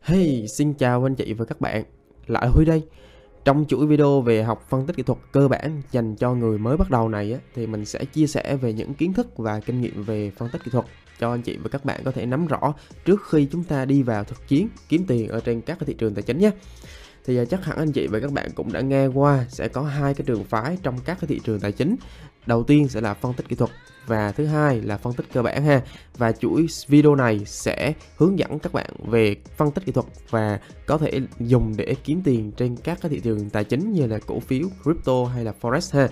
Hey, xin chào anh chị và các bạn, lại Huy đây. Trong chuỗi video về học phân tích kỹ thuật cơ bản dành cho người mới bắt đầu này á, thì mình sẽ chia sẻ về những kiến thức và kinh nghiệm về phân tích kỹ thuật cho anh chị và các bạn có thể nắm rõ trước khi chúng ta đi vào thực chiến kiếm tiền ở trên các thị trường tài chính nhé. Thì à, chắc hẳn anh chị và các bạn cũng đã nghe qua sẽ có hai cái trường phái trong các cái thị trường tài chính. Đầu tiên sẽ là phân tích kỹ thuật và thứ hai là phân tích cơ bản ha. Và chuỗi video này sẽ hướng dẫn các bạn về phân tích kỹ thuật và có thể dùng để kiếm tiền trên các cái thị trường tài chính như là cổ phiếu, crypto hay là forex ha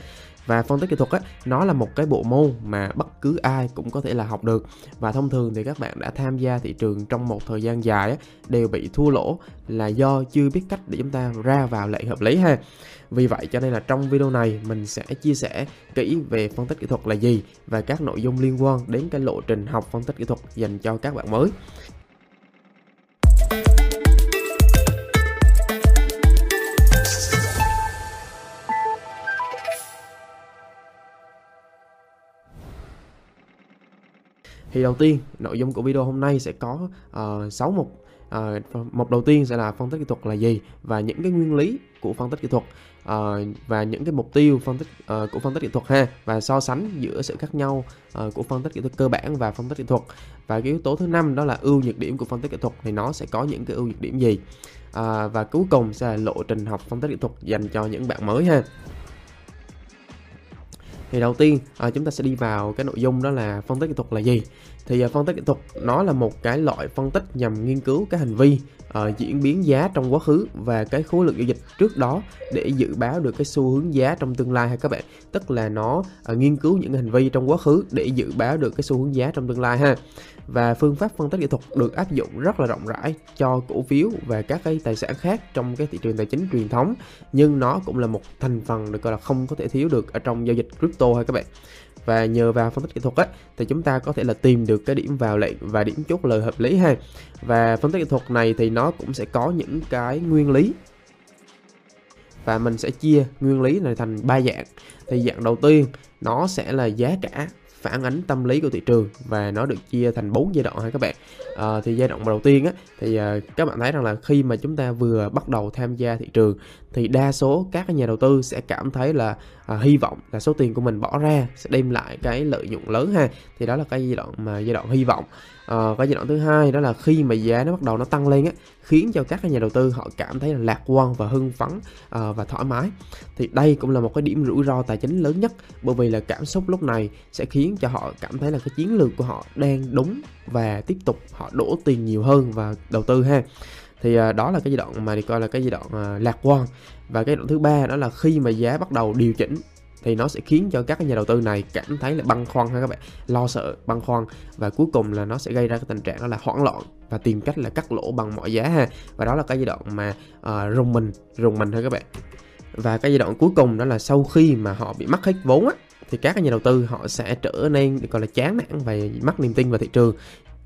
và phân tích kỹ thuật á nó là một cái bộ môn mà bất cứ ai cũng có thể là học được. Và thông thường thì các bạn đã tham gia thị trường trong một thời gian dài á, đều bị thua lỗ là do chưa biết cách để chúng ta ra vào lệnh hợp lý ha. Vì vậy cho nên là trong video này mình sẽ chia sẻ kỹ về phân tích kỹ thuật là gì và các nội dung liên quan đến cái lộ trình học phân tích kỹ thuật dành cho các bạn mới. Thì đầu tiên nội dung của video hôm nay sẽ có ờ, uh, 6 mục uh, mục đầu tiên sẽ là phân tích kỹ thuật là gì và những cái nguyên lý của phân tích kỹ thuật uh, và những cái mục tiêu phân tích uh, của phân tích kỹ thuật ha và so sánh giữa sự khác nhau uh, của phân tích kỹ thuật cơ bản và phân tích kỹ thuật. Và cái yếu tố thứ năm đó là ưu nhược điểm của phân tích kỹ thuật thì nó sẽ có những cái ưu nhược điểm gì? Uh, và cuối cùng sẽ là lộ trình học phân tích kỹ thuật dành cho những bạn mới ha thì đầu tiên à, chúng ta sẽ đi vào cái nội dung đó là phân tích kỹ thuật là gì thì à, phân tích kỹ thuật nó là một cái loại phân tích nhằm nghiên cứu cái hành vi uh, diễn biến giá trong quá khứ và cái khối lượng giao dịch trước đó để dự báo được cái xu hướng giá trong tương lai hay các bạn. Tức là nó uh, nghiên cứu những hành vi trong quá khứ để dự báo được cái xu hướng giá trong tương lai ha. Và phương pháp phân tích kỹ thuật được áp dụng rất là rộng rãi cho cổ phiếu và các cái tài sản khác trong cái thị trường tài chính truyền thống nhưng nó cũng là một thành phần được gọi là không có thể thiếu được ở trong giao dịch crypto hay các bạn và nhờ vào phân tích kỹ thuật á thì chúng ta có thể là tìm được cái điểm vào lệnh và điểm chốt lời hợp lý ha. Và phân tích kỹ thuật này thì nó cũng sẽ có những cái nguyên lý. Và mình sẽ chia nguyên lý này thành ba dạng. Thì dạng đầu tiên nó sẽ là giá cả phản ánh tâm lý của thị trường và nó được chia thành bốn giai đoạn ha các bạn. À, thì giai đoạn đầu tiên á thì à, các bạn thấy rằng là khi mà chúng ta vừa bắt đầu tham gia thị trường thì đa số các nhà đầu tư sẽ cảm thấy là à, hy vọng là số tiền của mình bỏ ra sẽ đem lại cái lợi nhuận lớn ha. Thì đó là cái giai đoạn mà giai đoạn hy vọng. Ờ, à, cái giai đoạn thứ hai đó là khi mà giá nó bắt đầu nó tăng lên á khiến cho các nhà đầu tư họ cảm thấy là lạc quan và hưng phấn à, và thoải mái. Thì đây cũng là một cái điểm rủi ro tài chính lớn nhất bởi vì là cảm xúc lúc này sẽ khiến cho họ cảm thấy là cái chiến lược của họ đang đúng và tiếp tục họ đổ tiền nhiều hơn và đầu tư ha thì à, đó là cái giai đoạn mà được coi là cái giai đoạn à, lạc quan. Và cái đoạn thứ ba đó là khi mà giá bắt đầu điều chỉnh thì nó sẽ khiến cho các nhà đầu tư này cảm thấy là băn khoăn ha các bạn. Lo sợ băn khoăn và cuối cùng là nó sẽ gây ra cái tình trạng đó là hoảng loạn và tìm cách là cắt lỗ bằng mọi giá ha. Và đó là cái giai đoạn mà uh, rùng mình rùng mình ha các bạn. Và cái giai đoạn cuối cùng đó là sau khi mà họ bị mất hết vốn á thì các nhà đầu tư họ sẽ trở nên gọi là chán nản và mất niềm tin vào thị trường.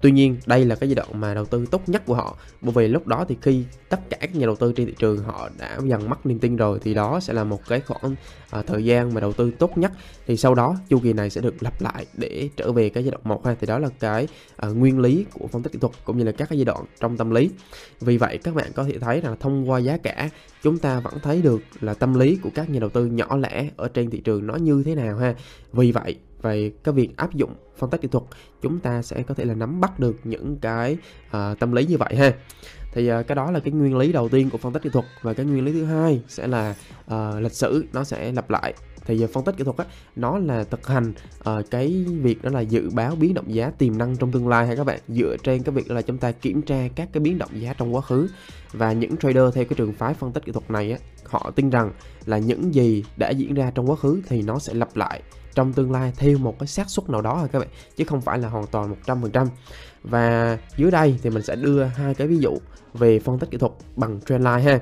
Tuy nhiên đây là cái giai đoạn mà đầu tư tốt nhất của họ. Bởi vì lúc đó thì khi tất cả các nhà đầu tư trên thị trường họ đã dần mất niềm tin rồi thì đó sẽ là một cái khoảng uh, thời gian mà đầu tư tốt nhất. Thì sau đó chu kỳ này sẽ được lặp lại để trở về cái giai đoạn một ha. Thì đó là cái uh, nguyên lý của phân tích kỹ thuật cũng như là các cái giai đoạn trong tâm lý. Vì vậy các bạn có thể thấy là thông qua giá cả chúng ta vẫn thấy được là tâm lý của các nhà đầu tư nhỏ lẻ ở trên thị trường nó như thế nào ha. Vì vậy về cái việc áp dụng phân tích kỹ thuật chúng ta sẽ có thể là nắm bắt được những cái uh, tâm lý như vậy ha. Thì uh, cái đó là cái nguyên lý đầu tiên của phân tích kỹ thuật. Và cái nguyên lý thứ hai sẽ là uh, lịch sử nó sẽ lặp lại. Thì giờ phân tích kỹ thuật á nó là thực hành uh, cái việc đó là dự báo biến động giá tiềm năng trong tương lai hay các bạn. Dựa trên cái việc là chúng ta kiểm tra các cái biến động giá trong quá khứ. Và những trader theo cái trường phái phân tích kỹ thuật này á họ tin rằng là những gì đã diễn ra trong quá khứ thì nó sẽ lặp lại trong tương lai theo một cái xác suất nào đó thôi các bạn? Chứ không phải là hoàn toàn 100% và dưới đây thì mình sẽ đưa hai cái ví dụ về phân tích kỹ thuật bằng trendline ha.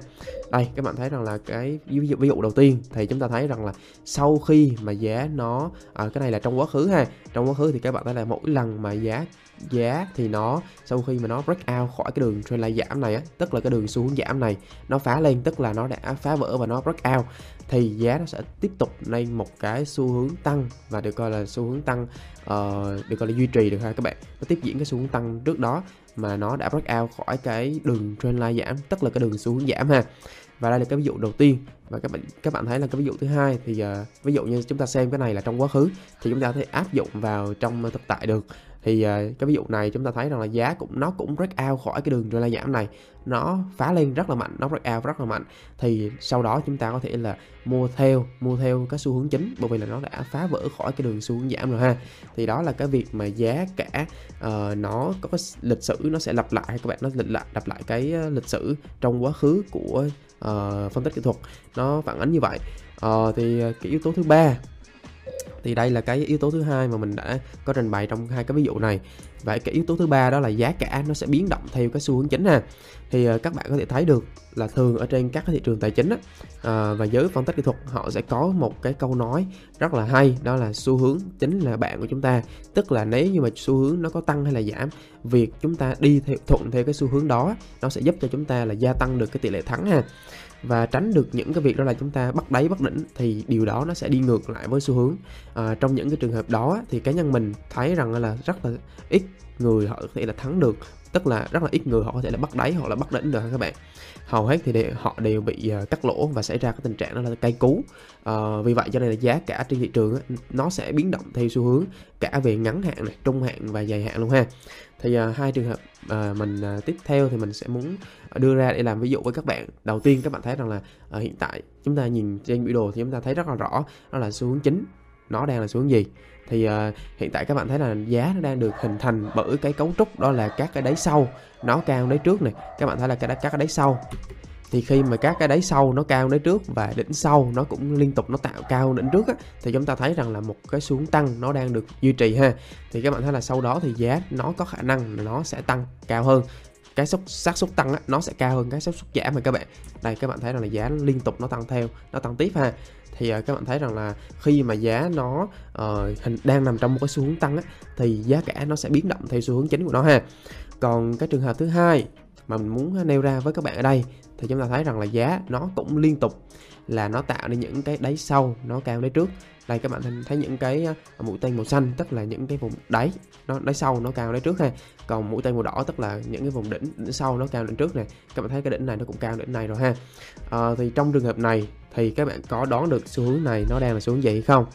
Đây các bạn thấy rằng là cái ví dụ, ví dụ đầu tiên thì chúng ta thấy rằng là sau khi mà giá nó à, cái này là trong quá khứ ha. Trong quá khứ thì các bạn thấy là mỗi lần mà giá giá thì nó sau khi mà nó break out khỏi cái đường trendline giảm này á tức là cái đường xu hướng giảm này nó phá lên tức là nó đã phá vỡ và nó break out thì giá nó sẽ tiếp tục lên một cái xu hướng tăng và được coi là xu hướng tăng uh, được coi là duy trì được ha các bạn. Nó tiếp diễn cái xu hướng tăng trước đó mà nó đã break out khỏi cái đường trendline giảm tức là cái đường xu hướng giảm ha. Và đây là cái ví dụ đầu tiên. Và các bạn các bạn thấy là cái ví dụ thứ hai thì uh, ví dụ như chúng ta xem cái này là trong quá khứ thì chúng ta có thể áp dụng vào trong thực tại được thì uh, cái ví dụ này chúng ta thấy rằng là giá cũng nó cũng break out khỏi cái đường trend giảm này. Nó phá lên rất là mạnh nó break out rất là mạnh. Thì sau đó chúng ta có thể là mua theo mua theo cái xu hướng chính bởi vì là nó đã phá vỡ khỏi cái đường xu hướng giảm rồi ha. Thì đó là cái việc mà giá cả uh, nó có cái lịch sử nó sẽ lặp lại các bạn nó lịch lại lặp lại cái ờ, lịch sử trong quá khứ của uh, phân tích kỹ thuật. Nó phản ánh như vậy. Uh, thì cái yếu tố thứ ba thì đây là cái yếu tố thứ hai mà mình đã có trình bày trong hai cái ví dụ này. Và cái yếu tố thứ ba đó là giá cả nó sẽ biến động theo cái xu hướng chính ha. Thì ờ, các bạn có thể thấy được là thường ở trên các cái thị trường tài chính á, ờ, và giới phân tích kỹ thuật họ sẽ có một cái câu nói rất là hay đó là xu hướng chính là bạn của chúng ta. Tức là nếu như mà xu hướng nó có tăng hay là giảm việc chúng ta đi theo thuận theo cái xu hướng đó nó sẽ giúp cho chúng ta là gia tăng được cái tỷ lệ thắng ha và tránh được những cái việc đó là chúng ta bắt đáy bắt đỉnh thì điều đó nó sẽ đi ngược lại với xu hướng. À, trong những cái trường hợp đó thì cá nhân mình thấy rằng là rất là ít người họ có thể là thắng được tức là rất là ít người họ có thể là bắt đáy hoặc là bắt đỉnh được các bạn? Hầu hết thì đều, họ đều bị uh, cắt lỗ và xảy ra cái tình trạng đó là cây cú. Uh, vì vậy cho nên là giá cả trên thị trường á, nó sẽ biến động theo xu hướng cả về ngắn hạn này trung hạn và dài hạn luôn ha. Thì uh, hai trường hợp uh, mình uh, tiếp theo thì mình sẽ muốn đưa ra để làm ví dụ với các bạn. Đầu tiên các bạn thấy rằng là uh, hiện tại chúng ta nhìn trên biểu đồ thì chúng ta thấy rất là rõ đó là xu hướng chính nó đang là xu hướng gì. Thì uh, hiện tại các bạn thấy là giá nó đang được hình thành bởi cái cấu trúc đó là các cái đáy sau. Nó cao đáy trước này các bạn thấy là cái các cái đáy sau. Thì khi mà các cái đáy sau nó cao đáy trước và đỉnh sau nó cũng liên tục nó tạo cao đỉnh trước á, thì chúng ta thấy rằng là một cái xuống tăng nó đang được duy trì ha. Thì các bạn thấy là sau đó thì giá nó có khả năng nó sẽ tăng cao hơn cái xác xác suất tăng á, nó sẽ cao hơn cái xác suất giảm mà các bạn. Đây các bạn thấy rằng là giá liên tục nó tăng theo nó tăng tiếp ha. Thì uh, các bạn thấy rằng là khi mà giá nó uh, hình đang nằm trong một cái xu hướng tăng á, thì giá cả nó sẽ biến động theo xu hướng chính của nó ha. Còn cái trường hợp thứ hai mà mình muốn nêu ra với các bạn ở đây thì chúng ta thấy rằng là giá nó cũng liên tục là nó tạo nên những cái đáy sau nó cao đáy trước. Đây các bạn thấy những cái à, mũi tên màu xanh tức là những cái vùng đáy nó đáy sau nó cao đáy trước ha. Còn mũi tên màu đỏ tức là những cái vùng đỉnh đỉnh sau nó cao đỉnh trước này các bạn thấy cái đỉnh này nó cũng cao đỉnh này rồi ha. À, thì trong trường hợp này thì các bạn có đoán được xu hướng này nó đang là xu hướng gì hay không?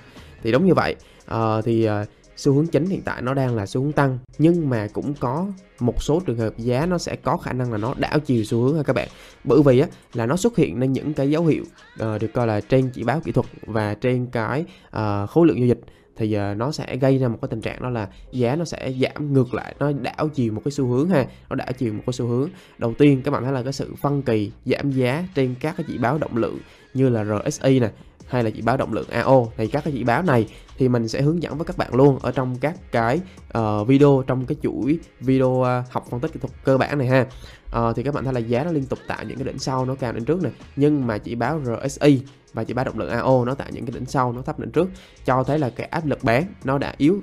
Thì đúng như vậy à, thì ờ, xu hướng chính hiện tại nó đang là xu hướng tăng nhưng mà cũng có một số trường hợp giá nó sẽ có khả năng là nó đảo chiều xu hướng ha các bạn. Bởi vì á là nó xuất hiện nên những cái dấu hiệu uh, được coi là trên chỉ báo kỹ thuật và trên cái uh, khối lượng giao dịch thì uh, nó sẽ gây ra một cái tình trạng đó là giá nó sẽ giảm ngược lại nó đảo chiều một cái xu hướng ha nó đảo chiều một cái xu hướng. Đầu tiên các bạn thấy là cái sự phân kỳ giảm giá trên các cái chỉ báo động lượng như là RSI này hay là chỉ báo động lượng AO thì các cái chỉ báo này thì mình sẽ hướng dẫn với các bạn luôn ở trong các cái uh, video trong cái chuỗi video uh, học phân tích kỹ thuật cơ bản này ha. Uh, thì các bạn thấy là giá nó liên tục tạo những cái đỉnh sau nó cao đỉnh trước này nhưng mà chỉ báo RSI và chỉ báo động lượng AO nó tạo những cái đỉnh sau nó thấp đỉnh trước cho thấy là cái áp lực bán nó đã yếu.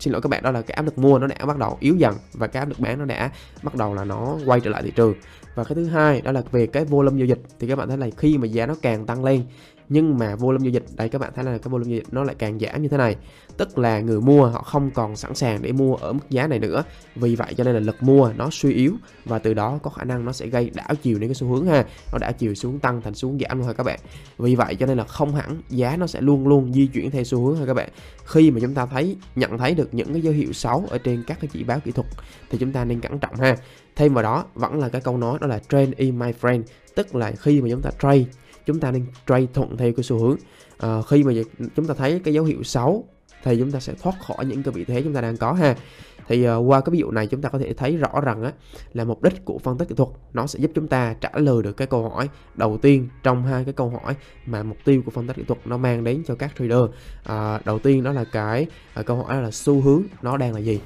Xin lỗi các bạn đó là cái áp lực mua nó đã bắt đầu yếu dần và cái áp lực bán nó đã bắt đầu là nó quay trở lại thị trường. Và cái thứ hai đó là về cái volume giao dịch thì các bạn thấy là khi mà giá nó càng tăng lên nhưng mà volume giao dịch, đây các bạn thấy là cái volume giao dịch nó lại càng giảm như thế này. Tức là người mua họ không còn sẵn sàng để mua ở mức giá này nữa. Vì vậy cho nên là lực mua nó suy yếu và từ đó có khả năng nó sẽ gây đảo chiều đến cái xu hướng ha. Nó đảo chiều xuống tăng thành xuống giảm luôn thôi các bạn. Vì vậy cho nên là không hẳn giá nó sẽ luôn luôn di chuyển theo xu hướng ha các bạn. Khi mà chúng ta thấy, nhận thấy được những cái dấu hiệu xấu ở trên các cái chỉ báo kỹ thuật thì chúng ta nên cẩn trọng ha. Thêm vào đó, vẫn là cái câu nói đó là trend in, my friend tức là khi mà chúng ta trade chúng ta nên trade thuận theo cái xu hướng. À, khi mà chúng ta thấy cái dấu hiệu xấu thì chúng ta sẽ thoát khỏi những cái vị thế chúng ta đang có ha. Thì uh, qua cái ví dụ này chúng ta có thể thấy rõ rằng á là mục đích của phân tích kỹ thuật nó sẽ giúp chúng ta trả lời được cái câu hỏi đầu tiên trong hai cái câu hỏi mà mục tiêu của phân tích kỹ thuật nó mang đến cho các trader. Uh, đầu tiên đó là cái uh, câu hỏi là xu hướng nó đang là gì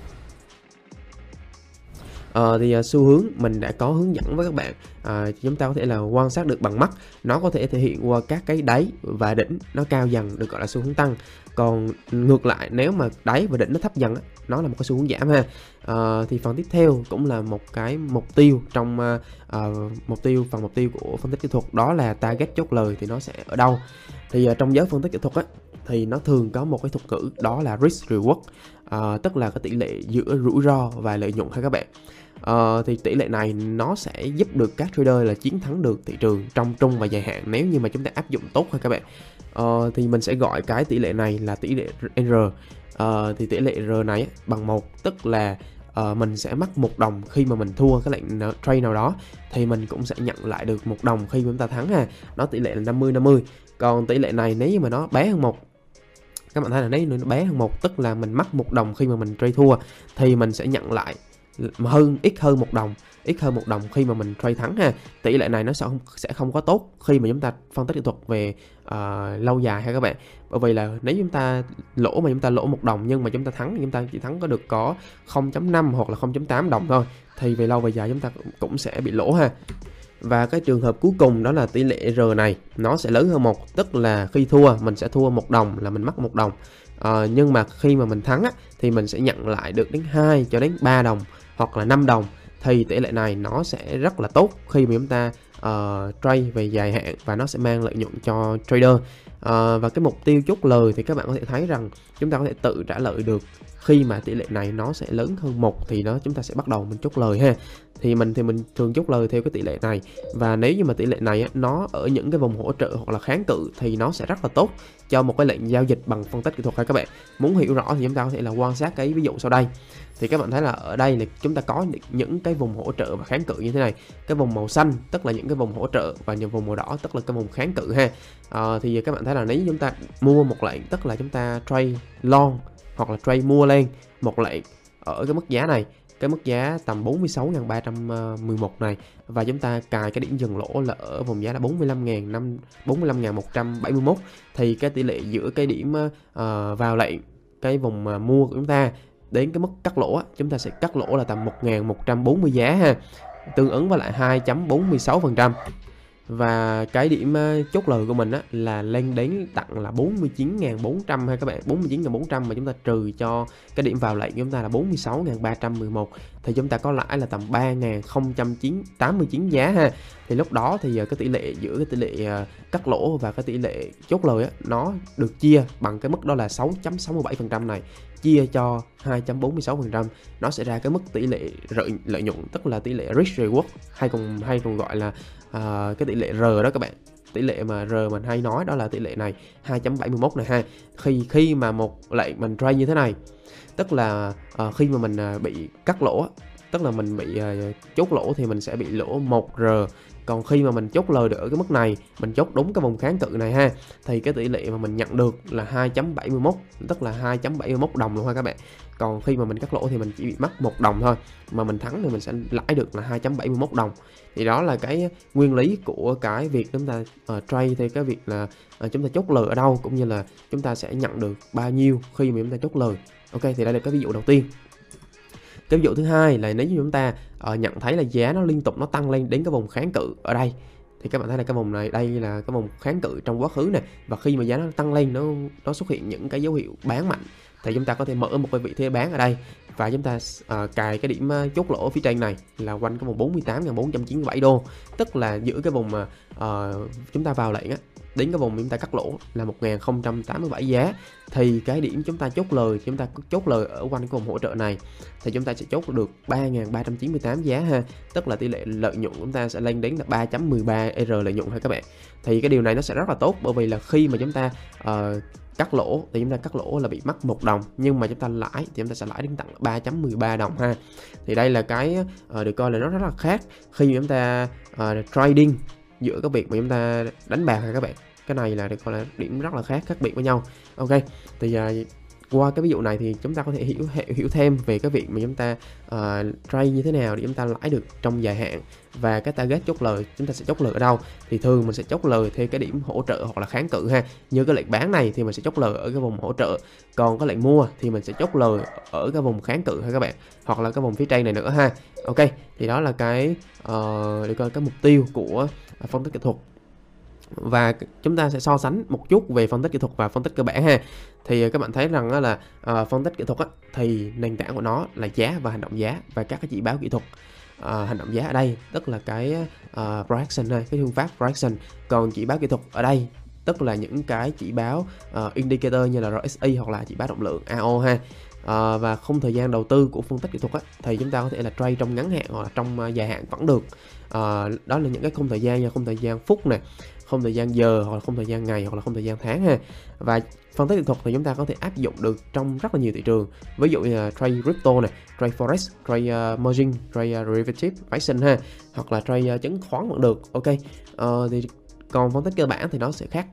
à, thì à, xu hướng mình đã có hướng dẫn với các bạn à, chúng ta có thể là quan sát được bằng mắt. Nó có thể thể hiện qua các cái đáy và đỉnh nó cao dần được gọi là xu hướng tăng. Còn ngược lại nếu mà đáy và đỉnh nó thấp dần nó là một cái xu hướng giảm ha. À, thì phần tiếp theo cũng là một cái mục tiêu trong à, à, mục tiêu phần mục tiêu của phân tích kỹ thuật đó là target chốt lời thì nó sẽ ở đâu. Thì à, trong giới phân tích kỹ thuật á thì nó thường có một cái thuật ngữ đó là risk reward uh, tức là cái tỷ lệ giữa rủi ro và lợi nhuận ha các bạn. Uh, thì tỷ lệ này nó sẽ giúp được các trader là chiến thắng được thị trường trong trung và dài hạn nếu như mà chúng ta áp dụng tốt ha các bạn. Uh, thì mình sẽ gọi cái tỷ lệ này là tỷ lệ R uh, thì tỷ lệ R này bằng một tức là uh, mình sẽ mất một đồng khi mà mình thua cái lệnh trade nào đó thì mình cũng sẽ nhận lại được một đồng khi mà chúng ta thắng ha. Nó tỷ lệ là 50 50 còn tỷ lệ này nếu như mà nó bé hơn một các bạn thấy là nếu nó bé hơn một tức là mình mất một đồng khi mà mình trade thua thì mình sẽ nhận lại hơn ít hơn một đồng ít hơn một đồng khi mà mình trade thắng ha. Tỷ lệ này nó sẽ không sẽ không có tốt khi mà chúng ta phân tích kỹ thuật về uh, lâu dài ha các bạn. Bởi vì là nếu chúng ta lỗ mà chúng ta lỗ một đồng nhưng mà chúng ta thắng thì chúng ta chỉ thắng có được có 0.5 hoặc là 0.8 đồng thôi thì về lâu về dài chúng ta cũng sẽ bị lỗ ha và cái trường hợp cuối cùng đó là tỷ lệ R này nó sẽ lớn hơn một. Tức là khi thua mình sẽ thua một đồng là mình mất một đồng. À, nhưng mà khi mà mình thắng á, thì mình sẽ nhận lại được đến 2 cho đến 3 đồng hoặc là 5 đồng. Thì tỷ lệ này nó sẽ rất là tốt khi mà chúng ta uh, trade về dài hạn và nó sẽ mang lợi nhuận cho trader. Uh, và cái mục tiêu chốt lời thì các bạn có thể thấy rằng chúng ta có thể tự trả lợi được khi mà tỷ lệ này nó sẽ lớn hơn một thì nó chúng ta sẽ bắt đầu mình chốt lời ha. Thì mình thì mình thường chốt lời theo cái tỷ lệ này và nếu như mà tỷ lệ này á, nó ở những cái vùng hỗ trợ hoặc là kháng cự thì nó sẽ rất là tốt cho một cái lệnh giao dịch bằng phân tích kỹ thuật ha các bạn. Muốn hiểu rõ thì chúng ta có thể là quan sát cái ví dụ sau đây. Thì các bạn thấy là ở đây là chúng ta có những cái vùng hỗ trợ và kháng cự như thế này. Cái vùng màu xanh tức là những cái vùng hỗ trợ và những vùng màu đỏ tức là cái vùng kháng cự ha. À, thì các bạn thấy là nếu chúng ta mua một lệnh tức là chúng ta trade long hoặc là trade mua lên một lệnh ở cái mức giá này cái mức giá tầm 46.311 ờ, này. Và chúng ta cài cái điểm dừng lỗ là ở vùng giá là 45.000 45.171 thì cái tỷ lệ giữa cái điểm uh, vào lệnh cái vùng uh, mua của chúng ta đến cái mức cắt lỗ chúng ta sẽ cắt lỗ là tầm 1.140 giá ha. Tương ứng với lại 2.46% và cái điểm ờ, chốt lời của mình á, là lên đến tặng là 49.400 hay các bạn. 49.400 mà chúng ta trừ cho cái điểm vào lệnh của chúng ta là 46.311 thì chúng ta có lãi là tầm 3.089 giá ha. Thì lúc đó thì ờ, cái tỷ lệ giữa cái tỷ lệ ờ, cắt lỗ và cái tỷ lệ chốt lời á, nó được chia bằng cái mức đó là 6.67% này chia cho 2.46% nó sẽ ra cái mức tỷ lệ lợi nhuận tức là tỷ lệ risk reward hay còn hay còn gọi là uh, cái tỷ lệ R đó các bạn. Tỷ lệ mà R mình hay nói đó là tỷ lệ này 2.71 này ha. Khi khi mà một lệnh mình trade như thế này tức là uh, khi mà mình uh, bị cắt lỗ tức là mình bị uh, chốt lỗ thì mình sẽ bị lỗ 1R còn khi mà mình chốt lời được ở cái mức này mình chốt đúng cái vùng kháng cự này ha thì cái tỷ lệ mà mình nhận được là 2.71 tức là 2.71 đồng luôn ha các bạn. Còn khi mà mình cắt lỗ thì mình chỉ bị mất một đồng thôi mà mình thắng thì mình sẽ lãi được là 2.71 đồng. Thì đó là cái nguyên lý của cái việc chúng ta uh, trade thì cái việc là uh, chúng ta chốt lời ở đâu cũng như là chúng ta sẽ nhận được bao nhiêu khi mà chúng ta chốt lời. Ok thì đây là cái ví dụ đầu tiên. Cái ví dụ thứ hai là nếu như chúng ta uh, nhận thấy là giá nó liên tục nó tăng lên đến cái vùng kháng cự ở đây. Thì các bạn thấy là cái vùng này đây là cái vùng kháng cự trong quá khứ này và khi mà giá nó tăng lên nó nó xuất hiện những cái dấu hiệu bán mạnh thì chúng ta có thể mở một cái vị thế bán ở đây. Và chúng ta uh, cài cái điểm uh, chốt lỗ phía trên này là quanh cái vùng 48.497 đô. Tức là giữa cái vùng mà uh, chúng ta vào lệnh á đến cái vùng chúng ta cắt lỗ là 1087 giá thì cái điểm chúng ta chốt lời chúng ta chốt lời ở quanh cái vùng hỗ trợ này thì chúng ta sẽ chốt được 3398 giá ha. Tức là tỷ lệ lợi nhuận chúng ta sẽ lên đến là 3.13 R lợi nhuận ha các bạn. Thì cái điều này nó sẽ rất là tốt bởi vì là khi mà chúng ta uh, cắt lỗ thì chúng ta cắt lỗ là bị mất một đồng nhưng mà chúng ta lãi thì chúng ta sẽ lãi đến tận 3.13 đồng ha. Thì đây là cái uh, được coi là nó rất là khác khi mà chúng ta uh, trading giữa cái việc mà chúng ta đánh bạc ha các bạn cái này là được gọi là điểm rất là khác khác biệt với nhau. Ok thì uh, qua cái ví dụ này thì chúng ta có thể hiểu hiểu thêm về cái việc mà chúng ta uh, trade như thế nào để chúng ta lãi được trong dài hạn và cái target chốt lời chúng ta sẽ chốt lời ở đâu. Thì thường mình sẽ chốt lời theo cái điểm hỗ trợ hoặc là kháng cự ha. Như cái lệnh bán này thì mình sẽ chốt lời ở cái vùng hỗ trợ. Còn cái lệnh mua thì mình sẽ chốt lời ở cái vùng kháng cự ha các bạn hoặc là cái vùng phía trên này nữa ha. Ok thì đó là cái uh, để coi cái mục tiêu của à, phân tích kỹ thuật và chúng ta sẽ so sánh một chút về phân tích kỹ thuật và phân tích cơ bản ha. Thì ờ, các bạn thấy rằng là uh, phân tích kỹ thuật á, thì nền tảng của nó là giá và hành động giá và các cái chỉ báo kỹ thuật uh, hành động giá ở đây tức là cái uh, projection này cái phương pháp projection. Còn chỉ báo kỹ thuật ở đây tức là những cái chỉ báo uh, indicator như là RSI hoặc là chỉ báo động lượng AO ha. À, và không thời gian đầu tư của phân tích kỹ thuật á, thì chúng ta có thể là trade trong ngắn hạn hoặc là trong uh, dài hạn vẫn được. À, đó là những cái không thời gian như không thời gian phút này không thời gian giờ hoặc là không thời gian ngày hoặc là không thời gian tháng ha. Và phân tích kỹ thuật thì chúng ta có thể áp dụng được trong rất là nhiều thị trường. Ví dụ như là trade crypto này trade forex trade uh, ờ, margin trade uh, ờ, derivative pricing ha. Hoặc là trade uh, ờ, chứng khoán vẫn được ok. Uh, thì còn phân tích cơ bản thì nó sẽ khác.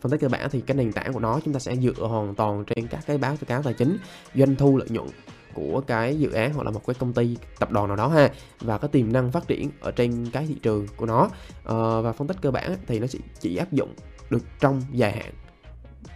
Phân tích cơ bản thì cái nền tảng của nó chúng ta sẽ dựa hoàn toàn trên các cái báo cáo tài chính doanh thu lợi nhuận của cái dự án hoặc là một cái công ty tập đoàn nào đó ha và cái tiềm năng phát triển ở trên cái thị trường của nó. Ờ, và phân tích cơ bản thì nó chỉ, chỉ áp dụng được trong dài hạn.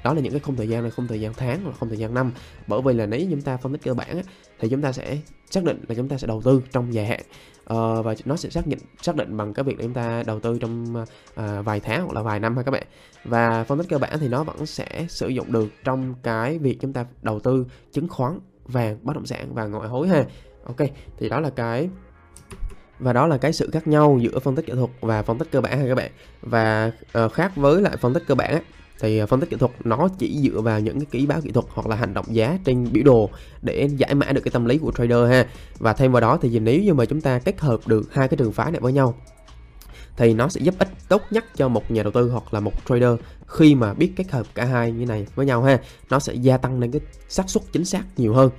Đó là những cái không thời gian này không thời gian tháng hoặc không thời gian năm. Bởi vì là nếu chúng ta phân tích cơ bản thì chúng ta sẽ xác định là chúng ta sẽ đầu tư trong dài hạn. Ờ, và nó sẽ xác nhận xác định bằng cái việc là chúng ta đầu tư trong uh, vài tháng hoặc là vài năm ha các bạn. Và phân tích cơ bản thì nó vẫn sẽ sử dụng được trong cái việc chúng ta đầu tư chứng khoán vàng bất động sản và ngoại hối ha. Ok thì đó là cái và đó là cái sự khác nhau giữa phân tích kỹ thuật và phân tích cơ bản ha các bạn. Và uh, khác với lại phân tích cơ bản ấy, thì ờ, phân tích kỹ thuật nó chỉ dựa vào những cái ký báo kỹ thuật hoặc là hành động giá trên biểu đồ để giải mã được cái tâm lý của trader ha. Và thêm vào đó thì nếu như mà chúng ta kết hợp được hai cái trường phái này với nhau thì nó sẽ giúp ích tốt nhất cho một nhà đầu tư hoặc là một trader khi mà biết kết hợp cả hai như này với nhau ha. Nó sẽ gia tăng lên cái xác suất chính xác nhiều hơn.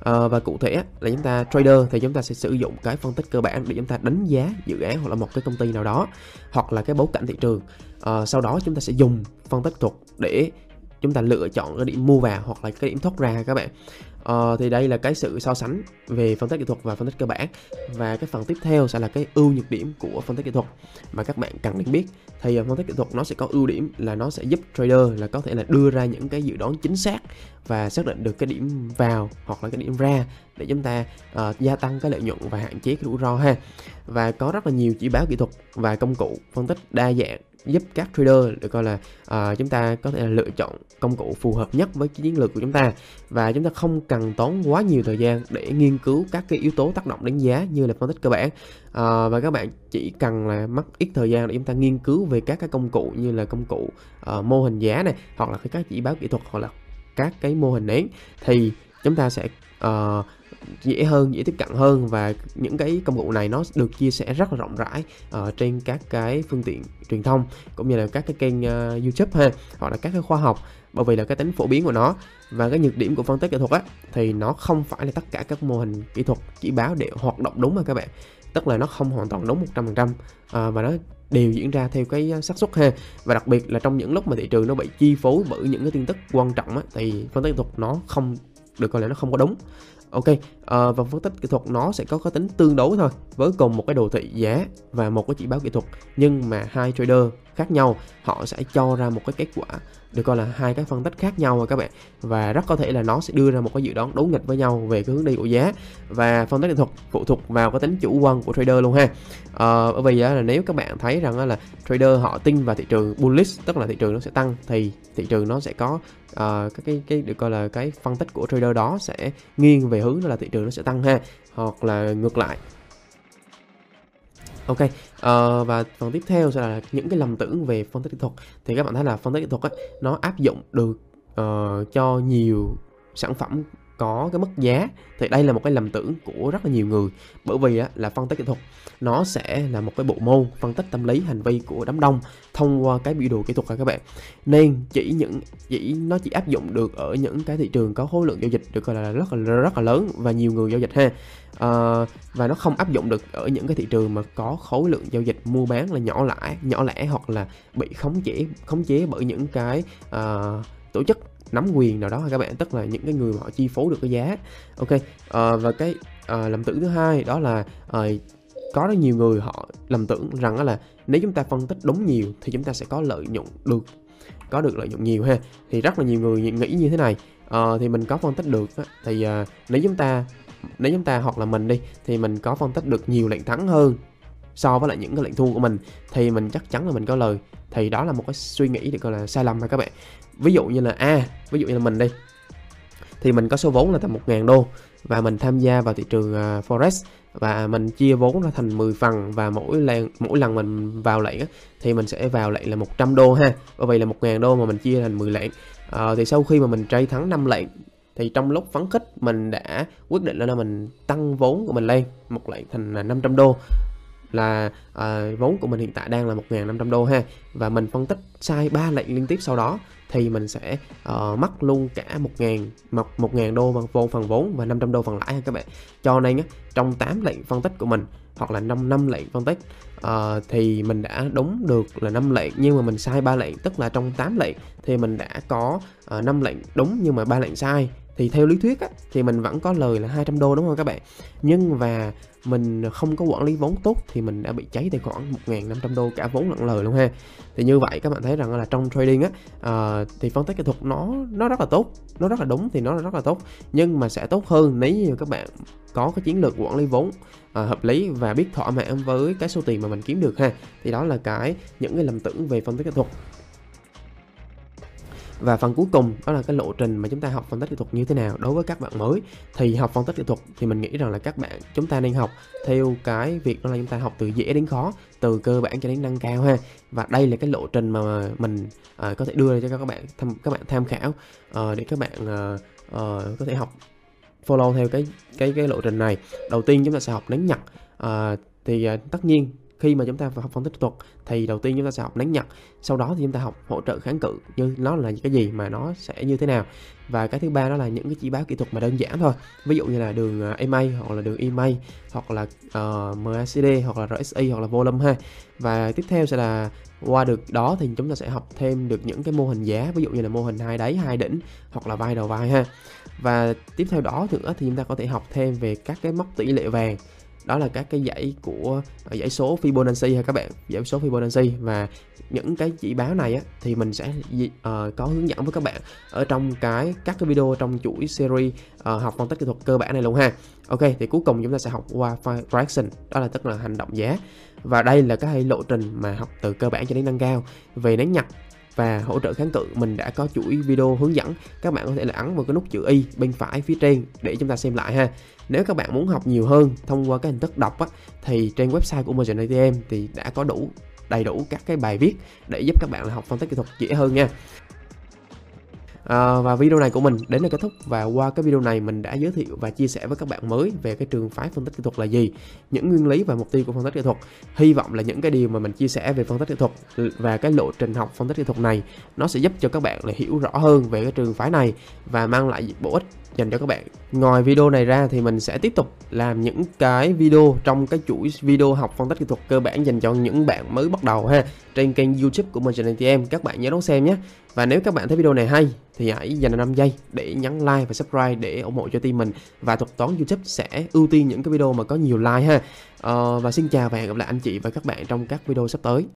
À, và cụ thể là chúng ta trader thì chúng ta sẽ sử dụng cái phân tích cơ bản để chúng ta đánh giá dự án hoặc là một cái công ty nào đó hoặc là cái bối cảnh thị trường. À, sau đó chúng ta sẽ dùng phân tích thuật để chúng ta lựa chọn cái điểm mua vào hoặc là cái điểm thoát ra các bạn. Ờ, thì đây là cái sự so sánh về phân tích kỹ thuật và phân tích cơ bản. Và cái phần tiếp theo sẽ là cái ưu nhược điểm của phân tích kỹ thuật mà các bạn cần nên biết. Thì uh, phân tích kỹ thuật nó sẽ có ưu điểm là nó sẽ giúp trader là có thể là đưa ra những cái dự đoán chính xác và xác định được cái điểm vào hoặc là cái điểm ra để chúng ta uh, gia tăng cái lợi nhuận và hạn chế cái rủi ro ha. Và có rất là nhiều chỉ báo kỹ thuật và công cụ phân tích đa dạng giúp các trader được coi là uh, chúng ta có thể là lựa chọn công cụ phù hợp nhất với chiến lược của chúng ta. Và chúng ta không cần tốn quá nhiều thời gian để nghiên cứu các cái yếu tố tác động đánh giá như là phân tích cơ bản. Uh, và các bạn chỉ cần là mất ít thời gian để chúng ta nghiên cứu về các cái công cụ như là công cụ uh, mô hình giá này hoặc là các chỉ báo kỹ thuật hoặc là các cái mô hình nén thì chúng ta sẽ uh, dễ hơn dễ tiếp cận hơn và những cái công cụ này nó được chia sẻ rất là rộng rãi ở trên các cái phương tiện truyền thông cũng như là các cái kênh uh, YouTube ha hoặc là các cái khoa học bởi vì là cái tính phổ biến của nó và cái nhược điểm của phân tích kỹ thuật á thì nó không phải là tất cả các mô hình kỹ thuật chỉ báo đều hoạt động đúng mà các bạn. Tức là nó không hoàn toàn đúng 100% à, ờ, và nó đều diễn ra theo cái xác suất ha. Và đặc biệt là trong những lúc mà thị trường nó bị chi phối bởi những cái tin tức quan trọng á, thì phân tích kỹ thuật nó không được coi là nó không có đúng. Ok, ờ, à, và phân tích kỹ thuật nó sẽ có cái tính tương đối thôi với cùng một cái đồ thị giá và một cái chỉ báo kỹ thuật. Nhưng mà hai trader khác nhau họ sẽ cho ra một cái kết quả được coi là hai cái phân tích khác nhau rồi các bạn. Và rất có thể là nó sẽ đưa ra một cái dự đoán đối nghịch với nhau về cái hướng đi của giá và phân tích kỹ thuật phụ thuộc vào cái tính chủ quan của trader luôn ha. Ờ, bởi vì là nếu các bạn thấy rằng là trader họ tin vào thị trường bullish tức là thị trường nó sẽ tăng thì thị trường nó sẽ có ờ, uh, các cái cái được coi là cái phân tích của trader đó sẽ nghiêng về hướng là thị trường nó sẽ tăng ha hoặc là ngược lại. Ok, uh, và phần tiếp theo sẽ là những cái lầm tưởng về phân tích kỹ thuật. Thì các bạn thấy là phân tích kỹ thuật ấy, nó áp dụng được uh, cho nhiều sản phẩm có cái mức giá thì đây là một cái lầm tưởng của rất là nhiều người. Bởi vì á, là phân tích kỹ thuật nó sẽ là một cái bộ môn phân tích tâm lý hành vi của đám đông thông qua cái biểu đồ kỹ thuật các bạn? Nên chỉ những chỉ nó chỉ áp dụng được ở những cái thị trường có khối lượng giao dịch được gọi là rất là rất là lớn và nhiều người giao dịch ha. À, và nó không áp dụng được ở những cái thị trường mà có khối lượng giao dịch mua bán là nhỏ lẻ nhỏ lẻ hoặc là bị khống chế khống chế bởi những cái uh, tổ chức nắm quyền nào đó các bạn? Tức là những cái người mà họ chi phối được cái giá. Ok à, và cái à, lầm tưởng thứ hai đó là à, có rất nhiều người họ lầm tưởng rằng là nếu chúng ta phân tích đúng nhiều thì chúng ta sẽ có lợi nhuận được có được lợi nhuận nhiều ha. Thì rất là nhiều người nghĩ như thế này. À, thì mình có phân tích được thì à, nếu chúng ta nếu chúng ta hoặc là mình đi thì mình có phân tích được nhiều lệnh thắng hơn so với lại những cái lệnh thua của mình thì mình chắc chắn là mình có lời. Thì đó là một cái suy nghĩ được gọi là sai lầm mà các bạn. Ví dụ như là a ví dụ như là mình đi. Thì mình có số vốn là tầm 1.000 đô và mình tham gia vào thị trường uh, forex và mình chia vốn ra thành 10 phần và mỗi lần mỗi lần mình vào lệnh á, thì mình sẽ vào lệnh là 100 đô ha. Bởi vì là 1.000 đô mà mình chia thành 10 lệnh à, thì sau khi mà mình trade thắng 5 lệnh thì trong lúc phấn khích mình đã quyết định là mình tăng vốn của mình lên một lệnh thành là 500 đô là uh, vốn của mình hiện tại đang là 1.500 đô ha. Và mình phân tích sai ba lệnh liên tiếp sau đó thì mình sẽ ờ, uh, mất luôn cả 1.000 một 1.000 đô bằng vô phần vốn và 500 đô phần lãi ha các bạn. Cho nên á, trong 8 lệnh phân tích của mình hoặc là 5 năm lệnh phân tích uh, thì mình đã đúng được là 5 lệnh. Nhưng mà mình sai 3 lệnh tức là trong 8 lệnh thì mình đã có uh, 5 lệnh đúng nhưng mà ba lệnh sai thì theo lý thuyết á, thì mình vẫn có lời là 200 đô đúng không các bạn? Nhưng và mình không có quản lý vốn tốt thì mình đã bị cháy tài khoản 1.500 đô cả vốn lẫn lời luôn ha. Thì như vậy các bạn thấy rằng là trong trading á uh, thì phân tích kỹ thuật nó nó rất là tốt nó rất là đúng thì nó rất là tốt. Nhưng mà sẽ tốt hơn nếu như các bạn có cái chiến lược quản lý vốn uh, hợp lý và biết thỏa mãn với cái số tiền mà mình kiếm được ha. Thì đó là cái những cái lầm tưởng về phân tích kỹ thuật và phần cuối cùng đó là cái lộ trình mà chúng ta học phân tích kỹ thuật như thế nào đối với các bạn mới. Thì học phân tích kỹ thuật thì mình nghĩ rằng là các bạn chúng ta nên học theo cái việc đó là chúng ta học từ dễ đến khó từ cơ bản cho đến nâng cao ha. Và đây là cái lộ trình mà mình uh, có thể đưa ra cho các bạn tham các bạn tham khảo uh, để các bạn uh, uh, có thể học follow theo cái cái cái lộ trình này. Đầu tiên chúng ta sẽ học đánh nhặt uh, thì uh, tất nhiên khi mà chúng ta học phân tích thuật thì đầu tiên chúng ta sẽ học nén nhặt sau đó thì chúng ta học hỗ trợ kháng cự như nó là cái gì mà nó sẽ như thế nào. Và cái thứ ba đó là những cái chỉ báo kỹ thuật mà đơn giản thôi. Ví dụ như là đường à, EMA hoặc là đường EMA hoặc là ờ, uh, MACD hoặc là RSI hoặc là volume ha và tiếp theo sẽ là qua được đó thì chúng ta sẽ học thêm được những cái mô hình giá ví dụ như là mô hình hai đáy hai đỉnh hoặc là vai đầu vai ha. Và tiếp theo đó nữa thì chúng ta có thể học thêm về các cái mốc tỷ lệ vàng đó là các cái dãy của à, dãy số Fibonacci ha các bạn? Dãy số Fibonacci. Và những cái chỉ báo này á, thì mình sẽ uh, có hướng dẫn với các bạn ở trong cái các cái video trong chuỗi series uh, học phân tích kỹ thuật cơ bản này luôn ha. Ok thì cuối cùng chúng ta sẽ học qua fraction đó là tức là hành động giá. Và đây là cái lộ trình mà học từ cơ bản cho đến nâng cao. Về nén nhặt và hỗ trợ kháng cự mình đã có chuỗi video hướng dẫn. Các bạn có thể là ấn vào cái nút chữ y bên phải phía trên để chúng ta xem lại ha. Nếu các bạn muốn học nhiều hơn thông qua cái hình thức đọc á, thì trên website của Merchant ATM thì đã có đủ đầy đủ các cái bài viết để giúp các bạn là học phân tích kỹ thuật dễ hơn nha. À, và video này của mình đến đây kết thúc và qua cái video này mình đã giới thiệu và chia sẻ với các bạn mới về cái trường phái phân tích kỹ thuật là gì, những nguyên lý và mục tiêu của phân tích kỹ thuật. Hy vọng là những cái điều mà mình chia sẻ về phân tích kỹ thuật và cái lộ trình học phân tích kỹ thuật này nó sẽ giúp cho các bạn là hiểu rõ hơn về cái trường phái này và mang lại bổ ích dành cho các bạn. Ngoài video này ra thì mình sẽ tiếp tục làm những cái video trong cái chuỗi video học phân tích kỹ thuật cơ bản dành cho những bạn mới bắt đầu ha trên kênh YouTube của Merchant ATM. Các bạn nhớ đón xem nhé. Và nếu các bạn thấy video này hay thì hãy dành 5 giây để nhấn like và subscribe để ủng hộ cho team mình và thuật toán YouTube sẽ ưu tiên những cái video mà có nhiều like ha. Ờ, và xin chào và hẹn gặp lại anh chị và các bạn trong các video sắp tới.